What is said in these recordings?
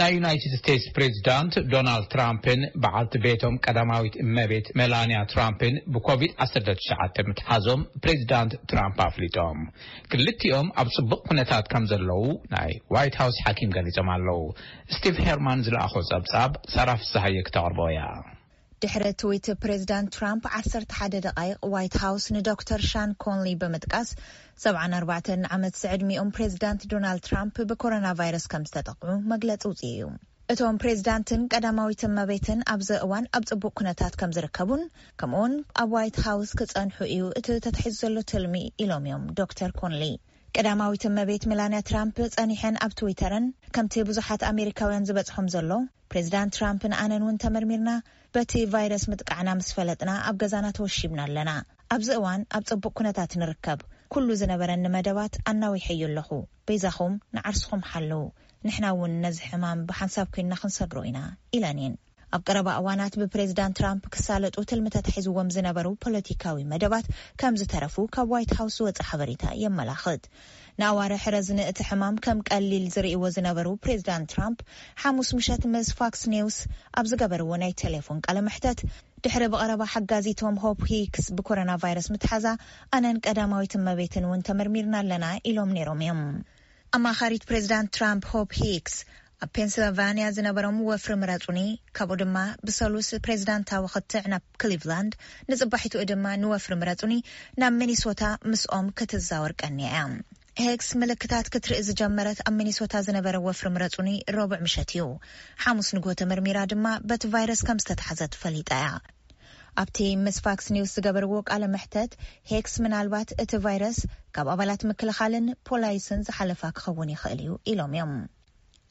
ናይ ዩናይትድ ስቴትስ ፕሬዚዳንት ዶናልድ ትራምፕን በዓልቲ ቤቶም ቀዳማዊት እመቤት ሜላንያ ትራምፕን ብኮቪድ ዓሰርተ ትሽዓተ ምትሓዞም ፕሬዚዳንት ትራምፕ ኣፍሊጦም። ክልቲኦም ኣብ ፅቡቕ ኩነታት ከም ዘለዉ ናይ ዋይት ሃውስ ሓኪም ገሊፆም ኣለዉ። ስቲቭ ሄርማን ዝለኣኾ ፀብፃብ ሳራ ፍስሃየ ክተቕርቦ እያ። ድሕሪ ትዊት ፕሬዝዳንት ትራምፕ ዓሰርተ ሓደ ደቓይቕ፣ ዋይት ሃውስ ንዶክተር ሻን ኮንሊ ብምጥቃስ ሰብዓን ኣርባዕተን ዓመት ዝዕድሚኦም ፕሬዝዳንት ዶናልድ ትራምፕ ብኮሮናቫይረስ ከምዝተጠቕዑ መግለፂ ኣውፂኡ እዩ። እቶም ፕሬዝዳንትን ቀዳማዊት እመቤትን ኣብዚ እዋን ኣብ ፅቡቕ ኩነታት ከምዝርከቡን ከምኡ እውን ኣብ ዋይት ሃውስ ክፀንሑ እዩ እቲ ተታሒዙ ዘሎ ትልሚ ኢሎም እዮም ዶክተር ኮንሊ። ቀዳማዊት እመቤት ሚላንያ ትራምፕ ፀኒሐን ኣብ ትዊተረን ከምቲ ብዙሓት ኣሜሪካውያን ዝበፅሖም ዘሎ ፕሬዚዳንት ትራምፕን ኣነን እውን ተመርሚርና በቲ ቫይረስ ምጥቃዕና ምስ ፈለጥና ኣብ ገዛና ተወሺብና ኣለና። ኣብዚ እዋን ኣብ ፀቡቕ ኩነታት ንርከብ። ኩሉ ዝነበረኒ መደባት ኣናዊሐዮ ኣለኹ። በይዛኹም ንዓርስኹም ሓልው። ንሕና እውን ነዚ ሕማም ብሓንሳብ ኮይንና ክንሰግሮ ኢና ኢለን እየን። ኣብ ቀረባ እዋናት ብፕሬዚዳንት ትራምፕ ክሳለጡ ትልሚ ተታሒዝዎም ዝነበሩ ፖለቲካዊ መደባት ከምዝተረፉ ካብ ዋይት ሃውስ ዝወፀ ሓበሬታ የመላኽት። ንኣዋርሕ ረዝኒ እቲ ሕማም ከም ቀሊል ዝርእይዎ ዝነበሩ ፕሬዝዳንት ትራምፕ፣ ሓሙስ ምሸት ምስ ፋክስ ኒውስ ኣብ ዝገበርዎ ናይ ቴሌፎን ቃለ-መሕተት፣ ድሕሪ ብቐረባ ሓጋዚ ቶም ሆፕ ሂክስ ብኮሮናቫይረስ ምትሓዛ፣ ኣነን ቀዳማዊት እመቤትን እውን ተመርሚርና ኣለና ኢሎም ነይሮም እዮም። ኣማኻሪት ፕሬዝዳንት ትራምፕ ሆፕ ሂክስ፣ ኣብ ፔንሲልቫንያ ዝነበሮም ወፍሪ ምረጹኒ ካብኡ ድማ ብሰሉስ ፕሬዚዳንታዊ ክትዕ ናብ ክሊቭላንድ ንጽባሒትኡ ድማ ንወፍሪ ምረጹኒ ናብ ሚኒሶታ ምስኦም ክትዛወር ቀንያ እያ። ሄግስ ምልክታት ክትርኢ ዝጀመረት ኣብ ሚኒሶታ ዝነበረ ወፍሪ ምረጹኒ ረቡዕ ምሸት እዩ። ሓሙስ ንግሆ ተመርሚራ ድማ በቲ ቫይረስ ከም ዝተታሕዘት ፈሊጣ እያ። ኣብቲ ምስ ፋክስ ኒውስ ዝገበርዎ ቃለ መሕተት ሄግስ ምናልባት እቲ ቫይረስ ካብ ኣባላት ምክልኻልን ፖላይስን ዝሓለፋ ክኸውን ይኽእል እዩ ኢሎም እዮም።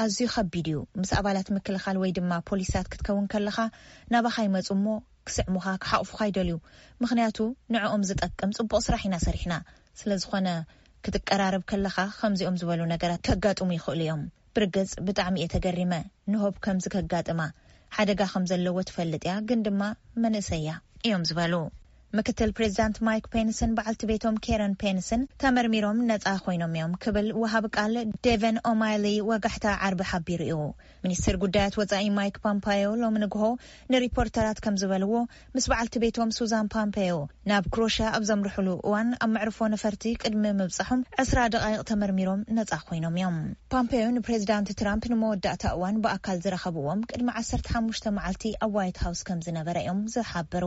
ኣዝዩ ከቢድ እዩ ምስ ኣባላት ምክልኻል ወይ ድማ ፖሊሳት ክትከውን ከለኻ ናባኻ ይመጹ እሞ ክስዕሙኻ ክሓቑፉኻ ይደልዩ ምኽንያቱ ንዕኦም ዝጠቅም ጽቡቕ ስራሕ ኢና ሰሪሕና ስለዝኾነ ክትቀራረብ ከለኻ ከምዚኦም ዝበሉ ነገራት ከጋጥሙ ይኽእሉ እዮም ብርግጽ ብጣዕሚ እየ ተገሪመ ንሆብ ከምዚ ከጋጥማ ሓደጋ ከምዘለዎ ትፈልጥ እያ ግን ድማ መንእሰይ እያ እዮም ዝበሉ ምክትል ፕሬዚዳንት ማይክ ፔንስን በዓልቲ ቤቶም ኬረን ፔንስን ተመርሚሮም ነፃ ኮይኖም እዮም ክብል ወሃቢ ቃል ዴቨን ኦማይሊ ወጋሕታ ዓርቢ ሓቢሩ እዩ። ሚኒስትር ጉዳያት ወፃኢ ማይክ ፓምፓዮ ሎሚ ንግሆ ንሪፖርተራት ከምዝበልዎ ምስ በዓልቲ ቤቶም ሱዛን ፓምፓዮ ናብ ክሮሽያ ኣብ ዘምርሑሉ እዋን ኣብ መዕርፎ ነፈርቲ ቅድሚ ምብፃሖም ዕስራ ደቓይቕ ተመርሚሮም ነፃ ኮይኖም እዮም። ፓምፓዮ ንፕሬዚዳንት ትራምፕ ንመወዳእታ እዋን ብኣካል ዝረኸብዎም ቅድሚ ዓሰርተ ሓሙሽተ መዓልቲ ኣብ ዋይት ሃውስ ከምዝነበረ እዮም ዝሓበሩ።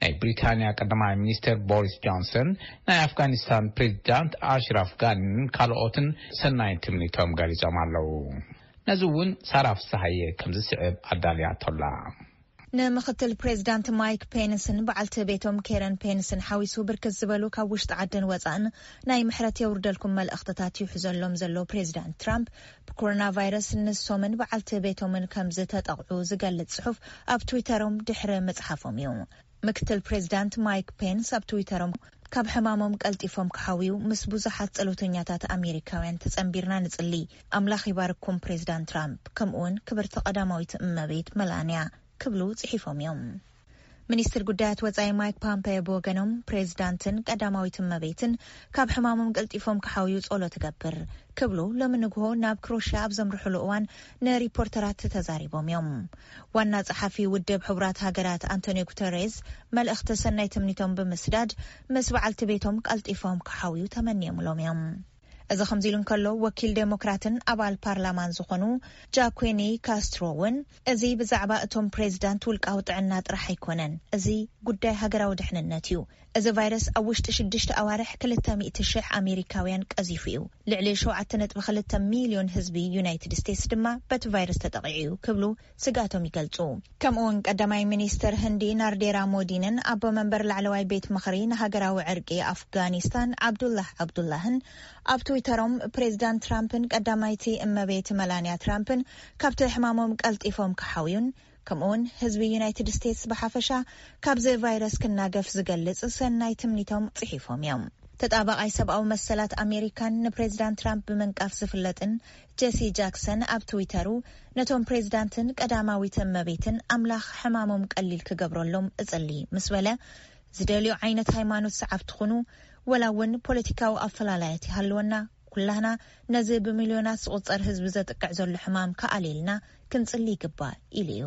ናይ ብሪታንያ ቀዳማይ ሚኒስተር ቦሪስ ጆንሰን፣ ናይ ኣፍጋኒስታን ፕሬዚዳንት ኣሽራፍ ጋኒን ካልኦትን ሰናይ ትምኒቶም ገሊፆም ኣለው። ነዚ እውን ሳራ ፍስሃየ ከምዝስዕብ ኣዳልያቶ ኣላ። ንምክትል ፕሬዚዳንት ማይክ ፔንስን በዓልቲ ቤቶም ኬረን ፔንስን ሓዊሱ ብርክት ዝበሉ ካብ ውሽጢ ዓድን ወፃእን ናይ ምሕረት የውርደልኩም መልእኽትታት ይውሕዘሎም ዘሎ ፕሬዚዳንት ትራምፕ ብኮሮና ቫይረስ ንሶምን በዓልቲ ቤቶምን ከምዝተጠቕዑ ዝገልጽ ጽሑፍ ኣብ ትዊተሮም ድሕሪ ምጽሓፎም እዩ። ምክትል ፕሬዚዳንት ማይክ ፔንስ ኣብ ትዊተሮም ካብ ሕማሞም ቀልጢፎም ክሓውዩ ምስ ብዙሓት ጸሎተኛታት ኣሜሪካውያን ተጸንቢርና ንጽሊ። ኣምላኽ ይባርክኩም ፕሬዚዳንት ትራምፕ ከምኡውን ክብርቲ ቀዳማዊት እመቤት መላንያ። ክብሉ ጽሒፎም እዮም። ሚኒስትር ጉዳያት ወጻኢ ማይክ ፓምፐዮ ብወገኖም፣ ፕሬዚዳንትን ቀዳማዊት እመቤትን ካብ ሕማሞም ቀልጢፎም ክሓውዩ ጸሎት እገብር ክብሉ ሎሚ ንግሆ ናብ ክሮሽያ ኣብ ዘምርሑሉ እዋን ንሪፖርተራት ተዛሪቦም እዮም። ዋና ጸሓፊ ውድብ ሕቡራት ሃገራት ኣንቶኒዮ ጉተሬዝ መልእኽቲ ሰናይ ትምኒቶም ብምስዳድ ምስ በዓልቲ ቤቶም ቀልጢፎም ክሓውዩ ተመኒዮምሎም እዮም። እዚ ከምዚ ኢሉ እንከሎ ወኪል ዴሞክራትን ኣባል ፓርላማን ዝኾኑ ጃኩኒ ካስትሮ እውን እዚ ብዛዕባ እቶም ፕሬዚዳንት ውልቃዊ ጥዕና ጥራሕ ኣይኮነን እዚ ጉዳይ ሃገራዊ ድሕንነት እዩ እዚ ቫይረስ ኣብ ውሽጢ ሽዱሽተ ኣዋርሕ ክልተ ሚእቲ ሽሕ ኣሜሪካውያን ቀዚፉ እዩ ልዕሊ ሸውዓተ ነጥቢ ክልተ ሚልዮን ህዝቢ ዩናይትድ ስቴትስ ድማ በቲ ቫይረስ ተጠቒዑ እዩ ክብሉ ስግኣቶም ይገልጹ። ከምኡ'ውን ቀዳማይ ሚኒስተር ህንዲ ናርዴራ ሞዲንን ኣቦ መንበር ላዕለዋይ ቤት ምኽሪ ንሃገራዊ ዕርቂ ኣፍጋኒስታን ዓብዱላህ ዓብዱላህን ኣብ ትዊተሮም ፕሬዚዳንት ትራምፕን ቀዳማይቲ እመቤት መላንያ ትራምፕን ካብቲ ሕማሞም ቀልጢፎም ክሓውዩን ከምኡ'ውን ህዝቢ ዩናይትድ ስቴትስ ብሓፈሻ ካብዚ ቫይረስ ክናገፍ ዝገልጽ ሰናይ ትምኒቶም ጽሒፎም እዮም። ተጣባቓይ ሰብኣዊ መሰላት ኣሜሪካን ንፕሬዚዳንት ትራምፕ ብምንቃፍ ዝፍለጥን ጀሲ ጃክሰን ኣብ ትዊተሩ፣ ነቶም ፕሬዚዳንትን ቀዳማዊት እመቤትን ኣምላኽ ሕማሞም ቀሊል ክገብረሎም እጽሊ ምስ በለ፣ ዝደልዮ ዓይነት ሃይማኖት ሰዓብቲ ኩኑ፣ ወላ እውን ፖለቲካዊ ኣፈላላያት ይሃልወና፣ ኩላህና ነዚ ብሚልዮናት ዝቑጸር ህዝቢ ዘጥቅዕ ዘሎ ሕማም ክኣልየልና ክንጽሊ ይግባእ ኢሉ እዩ።